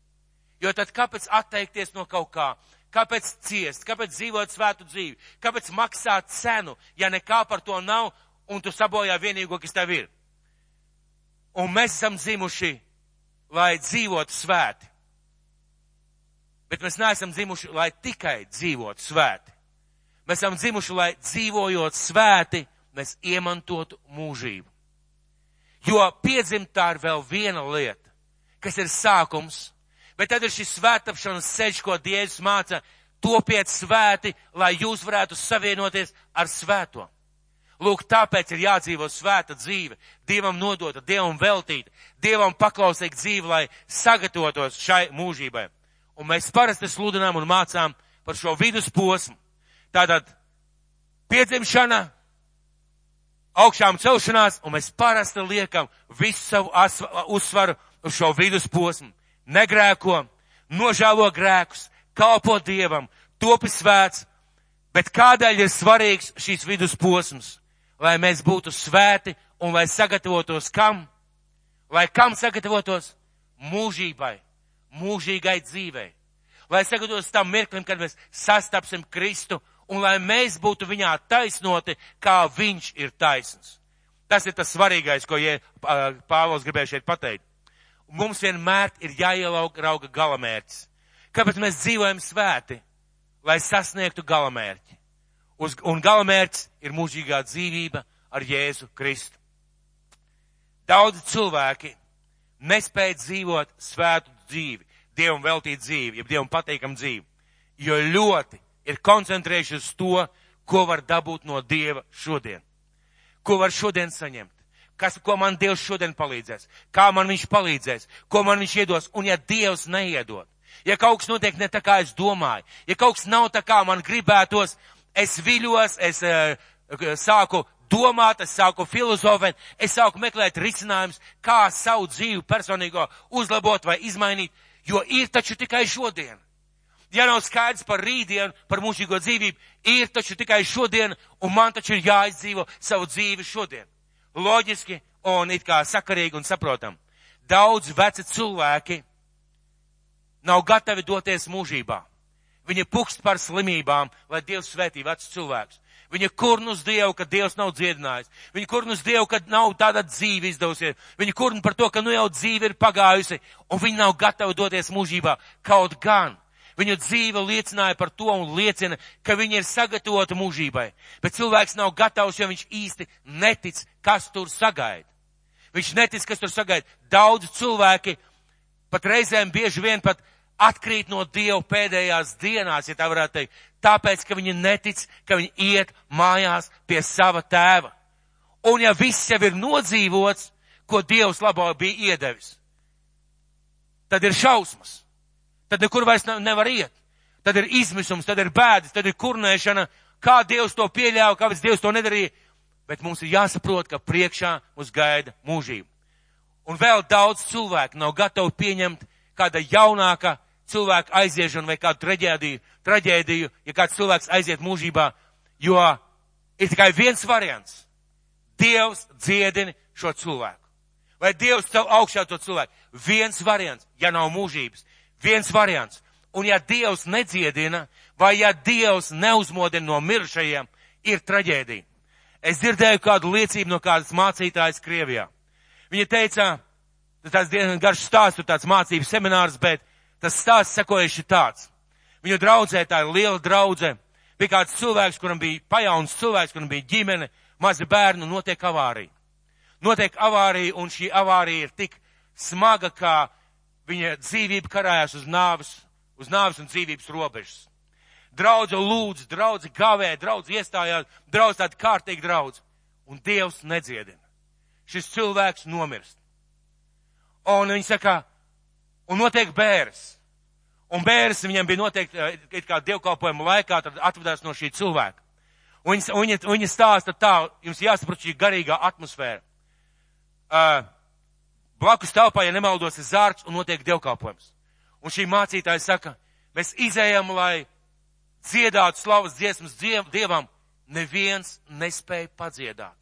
Jo tad kāpēc atteikties no kaut kā? Kāpēc ciest? Kāpēc dzīvot svētu dzīvi? Kāpēc maksāt cenu, ja nekā par to nav un tu sabojā vienīgo, kas tev ir? Un mēs esam dzimuši, lai dzīvotu svēti. Bet mēs neesam dzimuši, lai tikai dzīvotu svēti. Mēs esam dzimuši, lai dzīvojot svēti, mēs iemantotu mūžību. Jo piedzimt tā ir vēl viena lieta, kas ir sākums, bet tad ir šis svētapšanas ceļš, ko Dievs māca, topiet svēti, lai jūs varētu savienoties ar svēto. Lūk, tāpēc ir jādzīvo svēta dzīve, Dievam nodota, Dievam veltīta, Dievam paklausīga dzīve, lai sagatavotos šai mūžībai. Un mēs parasti sludinām un mācām par šo vidusposmu. Tātad piedzimšana, augšām celšanās, un mēs parasti liekam visu savu uzsvaru uz šo vidusposmu. Negrēko, nožēlo grēkus, kalpo Dievam, topi svēts, bet kādēļ ir svarīgs šīs vidusposms? Lai mēs būtu svēti un lai sagatavotos kam? Lai kam sagatavotos? Mūžībai mūžīgai dzīvei. Lai sagatavotos tam mirklim, kad mēs sastapsim Kristu un lai mēs būtu viņā taisnoti, kā viņš ir taisns. Tas ir tas svarīgais, ko ja, Pāvils gribēja šeit pateikt. Mums vienmēr ir jāielauga galamērķis. Kāpēc mēs dzīvojam svēti? Lai sasniegtu galamērķi. Uz, un galamērķis ir mūžīgā dzīvība ar Jēzu Kristu. Daudzi cilvēki nespēja dzīvot svētu dzīvi, Dievam veltīt dzīvi, ja Dievam pateikam dzīvi, jo ļoti ir koncentrējušies uz to, ko var dabūt no Dieva šodien. Ko var šodien saņemt? Kas, ko man Dievs šodien palīdzēs? Kā man viņš palīdzēs? Ko man viņš iedos? Un ja Dievs neiedod, ja kaut kas notiek ne tā kā es domāju, ja kaut kas nav tā kā man gribētos, es viļos, es uh, sāku domāt, es sāku filozofēt, es sāku meklēt risinājumus, kā savu dzīvi personīgo uzlabot vai izmainīt, jo ir taču tikai šodien. Ja nav skaidrs par rītdienu, par mūžīgo dzīvību, ir taču tikai šodien, un man taču ir jāizdzīvo savu dzīvi šodien. Loģiski un it kā sakarīgi un saprotam. Daudz veci cilvēki nav gatavi doties mūžībā. Viņi pukst par slimībām, lai Dievs svētī vecus cilvēkus. Viņa kurnu uz Dievu, ka Dievs nav dziedinājis. Viņa kurnu uz Dievu, ka nav tāda dzīve izdevusies. Viņa kurnu par to, ka nu jau dzīve ir pagājusi, un viņa nav gatava doties mūžībā. Kaut gan. Viņu dzīve liecināja par to un liecina, ka viņa ir sagatavota mūžībai. Bet cilvēks nav gatavs, jo viņš īsti netic, kas tur sagaida. Viņš netic, kas tur sagaida. Daudz cilvēki pat reizēm bieži vien pat atkrīt no Dieva pēdējās dienās, ja tā varētu teikt, tāpēc, ka viņi netic, ka viņi iet mājās pie sava tēva. Un ja viss jau ir nodzīvots, ko Dievs labo bija iedevis, tad ir šausmas. Tad nekur vairs nevar iet. Tad ir izmisums, tad ir bēdas, tad ir kurnēšana. Kā Dievs to pieļāva, kāpēc Dievs to nedarīja. Bet mums ir jāsaprot, ka priekšā mums gaida mūžība. Un vēl daudz cilvēku nav gatavi pieņemt kāda jaunāka cilvēka aiziešanu vai kādu traģēdiju, traģēdiju, ja kāds cilvēks aiziet mūžībā, jo ir tikai viens variants. Dievs dziedini šo cilvēku. Vai Dievs tev augšā to cilvēku? Viens variants, ja nav mūžības. Viens variants. Un ja Dievs nedziedina, vai ja Dievs neuzmodina no mirušajiem, ir traģēdija. Es dzirdēju kādu liecību no kādas mācītājas Krievijā. Viņa teica, tas diezgan garš stāsts, tāds mācības seminārs, bet tas stāsts sekojuši tāds. Viņu draudzē, tā ir liela draudze, bija kāds cilvēks, kuram bija pajauns cilvēks, kuram bija ģimene, mazi bērni, un notiek avārija. Notiek avārija, un šī avārija ir tik smaga, ka viņa dzīvība karājās uz nāves, uz nāves un dzīvības robežas. Draudze lūdz, draudze gavē, draudze iestājās, draudze tāda kārtīga draudze. Un Dievs nedziedina. Šis cilvēks nomirst. Un viņi saka, un notiek bērs. Un bērs viņam bija noteikti, eh, kā dievkalpojuma laikā, tad atvedās no šī cilvēka. Un viņa, viņa, viņa stāsta tā, jums jāsaprot šī garīgā atmosfēra. Uh, blakus telpā, ja nemaldos, ir zārks un notiek dievkalpojums. Un šī mācītāja saka, mēs izējām, lai dziedātu slavas dziesmas diev, dievam, neviens nespēja padziedāt.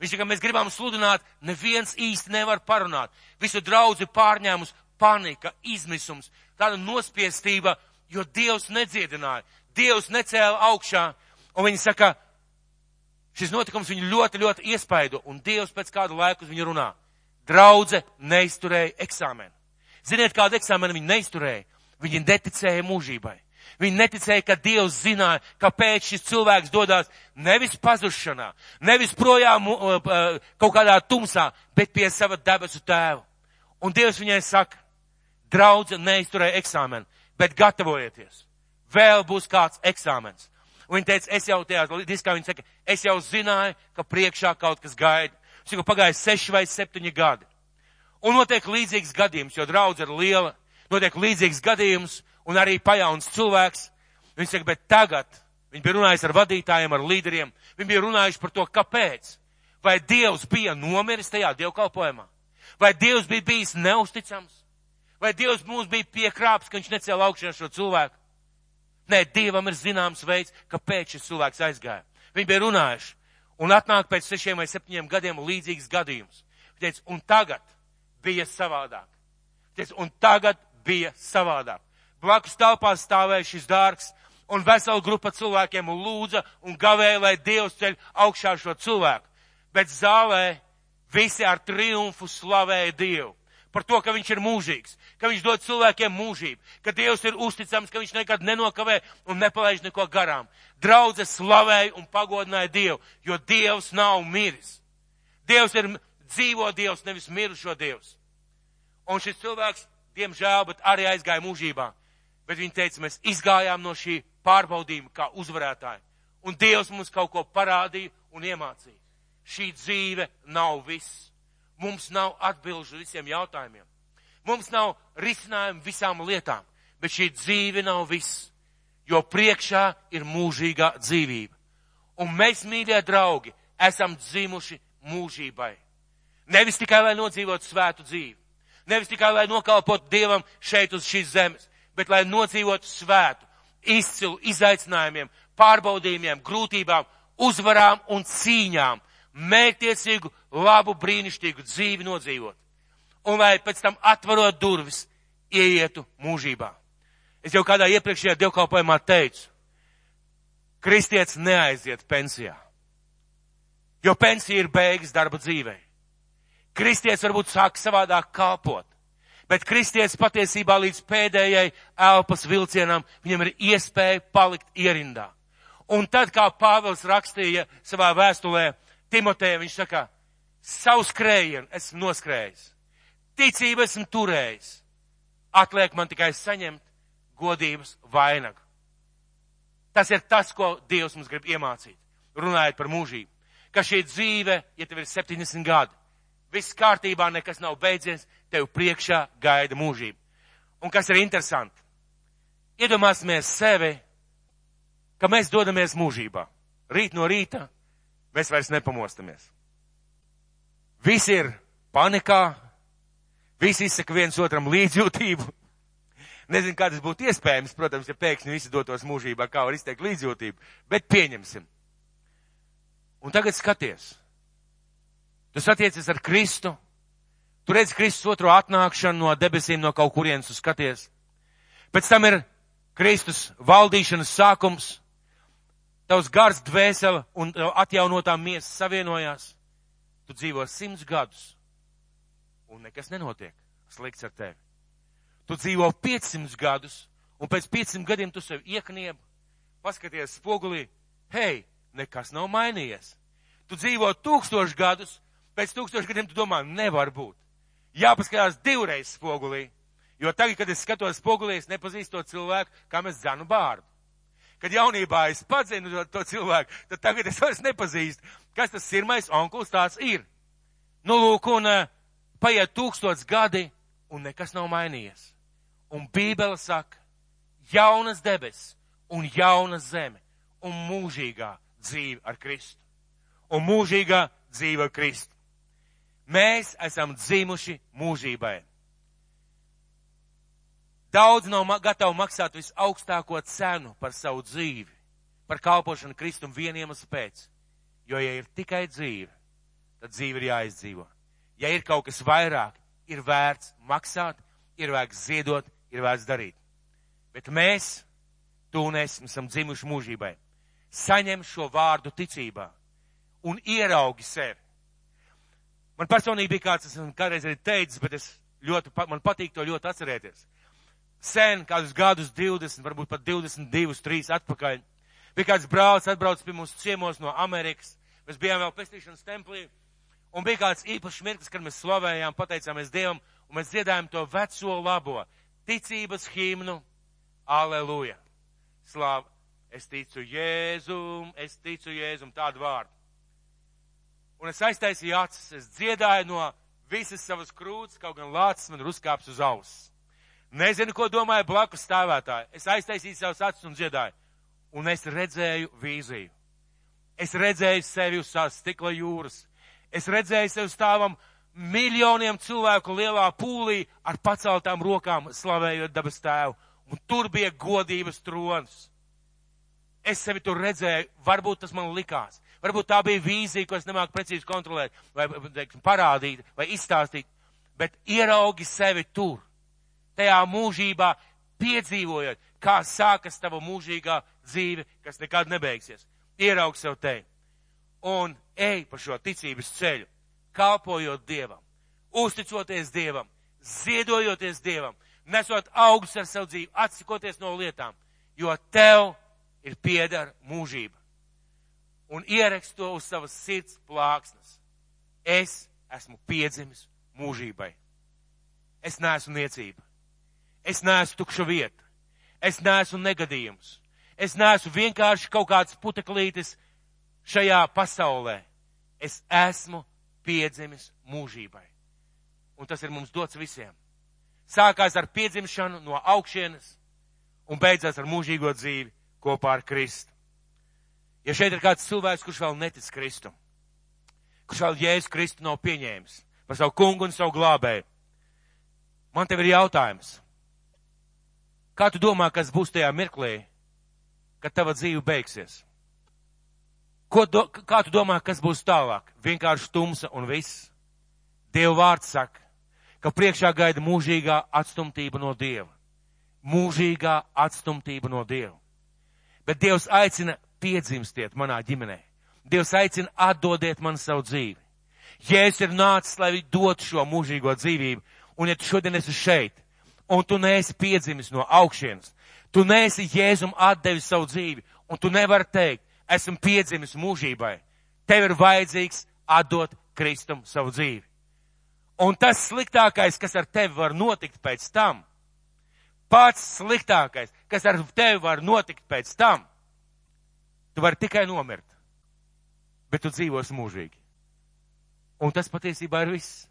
Viņš saka, mēs gribam sludināt, neviens īsti nevar parunāt. Visu draudzi pārņēmus panika, izmisums, tāda nospiestība, jo Dievs nedziedināja, Dievs necēla augšā, un viņi saka, šis notikums viņu ļoti, ļoti iespaido, un Dievs pēc kādu laiku uz viņu runā. Draudze neizturēja eksāmenu. Ziniet, kādu eksāmenu viņi neizturēja? Viņi neticēja mūžībai. Viņi neticēja, ka Dievs zināja, kāpēc šis cilvēks dodas nevis pazušanā, nevis projām kaut kādā tumsā, bet pie sava debesu tēva. Un Dievs viņai saka, draudze neizturēja eksāmenu, bet gatavojieties. Vēl būs kāds eksāmens. Un viņa teica, es jau tajā diskā, viņa saka, es jau zināju, ka priekšā kaut kas gaida. Viņš saka, pagāja seši vai septiņi gadi. Un notiek līdzīgs gadījums, jo draudze ir liela. Notiek līdzīgs gadījums un arī pajauns cilvēks. Viņš saka, bet tagad viņi bija runājuši ar vadītājiem, ar līderiem. Viņi bija runājuši par to, kāpēc. Vai Dievs bija nomiris tajā dievkalpojumā? Vai Dievs bija bijis neusticams? Vai Dievs mums bija piekrāps, ka viņš necēla augšā šo cilvēku? Nē, Dievam ir zināms veids, kāpēc šis cilvēks aizgāja. Viņi bija runājuši. Un atnāk pēc sešiem vai septiņiem gadiem līdzīgs gadījums. Viņš teica, un tagad bija savādāk. Teica, un tagad bija savādāk. Blakus telpā stāvēja šis dārgs, un vesela grupa cilvēkiem lūdza un gavēja, lai Dievs ceļ augšā šo cilvēku. Bet zālē visi ar triumfu slavēja Dievu par to, ka viņš ir mūžīgs, ka viņš dod cilvēkiem mūžību, ka Dievs ir uzticams, ka viņš nekad nenokavē un nepalaiž neko garām. Draudze slavēja un pagodināja Dievu, jo Dievs nav miris. Dievs ir dzīvo Dievs, nevis mirušo Dievs. Un šis cilvēks, diemžēl, bet arī aizgāja mūžībā. Bet viņi teica, mēs izgājām no šī pārbaudījuma kā uzvarētāji. Un Dievs mums kaut ko parādīja un iemācīja. Šī dzīve nav viss. Mums nav atbilžu visiem jautājumiem. Mums nav risinājumu visām lietām, bet šī dzīve nav viss, jo priekšā ir mūžīgā dzīvība. Un mēs, mīļie draugi, esam dzimuši mūžībai. Nevis tikai, lai nodzīvotu svētu dzīvi, nevis tikai, lai nokalpotu Dievam šeit uz šīs zemes, bet lai nodzīvotu svētu, izcilu izaicinājumiem, pārbaudījumiem, grūtībām, uzvarām un cīņām, mērķtiecīgu, labu, brīnišķīgu dzīvi nodzīvot. Un lai pēc tam atvarot durvis, ieietu mūžībā. Es jau kādā iepriekšējā dievkalpojumā teicu, kristietis neaiziet pensijā, jo pensija ir beigas darba dzīvē. Kristietis varbūt sāk savādāk kalpot, bet kristietis patiesībā līdz pēdējai elpas vilcienam viņam ir iespēja palikt ierindā. Un tad, kā Pāvils rakstīja savā vēstulē, Timotejam viņš saka, savu skrējienu esmu noskrējis, ticību esmu turējis, atliek man tikai saņemt godības vainagu. Tas ir tas, ko Dievs mums grib iemācīt, runājot par mūžību. Ka šī dzīve, ja tev ir 70 gadi, viss kārtībā, nekas nav beidzies, tev priekšā gaida mūžība. Un kas ir interesanti? Iedomāsimies sevi, ka mēs dodamies mūžībā. Rīt no rīta Mēs vairs nepamostamies. Visi ir panikā, visi izsaka viens otram līdzjūtību. Nezinu, kā tas būtu iespējams, protams, ja pēkšņi visi dotos mūžībā, kā var izteikt līdzjūtību, bet pieņemsim. Un tagad skaties. Tu satiecies ar Kristu, Tu redz Kristus otro atnākšanu no debesīm, no kaut kurienes tu skaties. Pēc tam ir Kristus valdīšanas sākums. Tavs gars, dvēsele un atjaunotā miesa savienojās. Tu dzīvo simts gadus un nekas nenotiek slikts ar tevi. Tu dzīvo 500 gadus un pēc 500 gadiem tu sev ieknieb, paskaties spogulī, hei, nekas nav mainījies. Tu dzīvo tūkstoši gadus, pēc tūkstoši gadiem tu domā, nevar būt. Jāpaskatās divreiz spogulī, jo tagad, kad es skatos spogulī, es nepazīstu to cilvēku, kam es dzanu bārdu. Kad jaunībā es padzinu to, to cilvēku, tad tagad es vairs nepazīstu, kas tas sirmais onkuls tāds ir. Nu, lūk, un uh, paiet tūkstots gadi, un nekas nav mainījies. Un Bībele saka, jaunas debesis un jauna zeme un mūžīgā dzīve ar Kristu. Un mūžīgā dzīve ar Kristu. Mēs esam dzimuši mūžībai. Daudz nav gatavi maksāt visaugstāko cenu par savu dzīvi, par kalpošanu Kristum vieniem spēc. Jo, ja ir tikai dzīve, tad dzīve ir jāizdzīvo. Ja ir kaut kas vairāk, ir vērts maksāt, ir vērts ziedot, ir vērts darīt. Bet mēs, tu un es, esam dzimuši mūžībai. Saņem šo vārdu ticībā un ieraugi sevi. Man personīgi bija kāds, es kādreiz arī teicis, bet es ļoti, man patīk to ļoti atcerēties sen, kādus gadus 20, varbūt pat 22, 3 atpakaļ. Bija kāds brauc, atbrauc pie mums ciemos no Amerikas. Mēs bijām vēl pestīšanas templī. Un bija kāds īpašs mirklis, kad mēs slavējām, pateicāmies Dievam, un mēs dziedājām to veco labo ticības himnu. Aleluja! Slāva! Es ticu Jēzum, es ticu Jēzum, tādu vārdu. Un es aiztaisīju acis, es dziedāju no visas savas krūts, kaut gan lācis man ir uzkāps uz auss. Nezinu, ko domāja blakus stāvētāji. Es aiztaisīju savus acis un dziedāju. Un es redzēju vīziju. Es redzēju sevi uz tās stikla jūras. Es redzēju sevi stāvam miljoniem cilvēku lielā pūlī ar paceltām rokām slavējot dabas tēvu. Un tur bija godības trons. Es sevi tur redzēju, varbūt tas man likās. Varbūt tā bija vīzija, ko es nemāku precīzi kontrolēt, vai teiksim, parādīt, vai izstāstīt. Bet ieraugi sevi tur tajā mūžībā piedzīvojot, kā sākas tava mūžīgā dzīve, kas nekad nebeigsies. Ieraug sev te un ej pa šo ticības ceļu, kalpojot Dievam, uzticoties Dievam, ziedojoties Dievam, nesot augus ar savu dzīvi, atsikoties no lietām, jo tev ir piedara mūžība. Un ierakst to uz savas sirds plāksnes. Es esmu piedzimis mūžībai. Es neesmu niecība. Es neesmu tukša vieta. Es neesmu negadījums. Es neesmu vienkārši kaut kāds puteklītis šajā pasaulē. Es esmu piedzimis mūžībai. Un tas ir mums dots visiem. Sākās ar piedzimšanu no augšienes un beidzās ar mūžīgo dzīvi kopā ar Kristu. Ja šeit ir kāds cilvēks, kurš vēl netic Kristum, kurš vēl Jēzus Kristu nav pieņēmis par savu kungu un savu glābēju, man tev ir jautājums. Kā tu domā, kas būs tajā mirklī, kad tava dzīve beigsies? Ko do, kā tu domā, kas būs tālāk? Vienkārši tumsa un viss. Dieva vārds saka, ka priekšā gaida mūžīgā atstumtība no Dieva. Mūžīgā atstumtība no Dieva. Bet Dievs aicina piedzimstiet manā ģimenē. Dievs aicina atdodiet man savu dzīvi. Jēzus ir nācis, lai dotu šo mūžīgo dzīvību. Un ja tu šodien esi šeit, un tu neesi piedzimis no augšienes. Tu neesi Jēzum atdevis savu dzīvi, un tu nevari teikt, esmu piedzimis mūžībai. Tev ir vajadzīgs atdot Kristum savu dzīvi. Un tas sliktākais, kas ar tevi var notikt pēc tam, pats sliktākais, kas ar tevi var notikt pēc tam, tu vari tikai nomirt, bet tu dzīvos mūžīgi. Un tas patiesībā ir viss.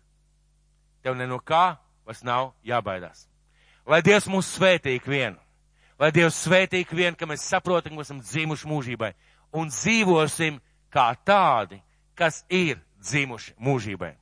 Tev ne no kā vairs nav jābaidās. Lai Dievs mūs svētī vienu. Lai Dievs svētī vienu, ka mēs saprotam, ka esam dzimuši mūžībai un dzīvosim kā tādi, kas ir dzimuši mūžībai.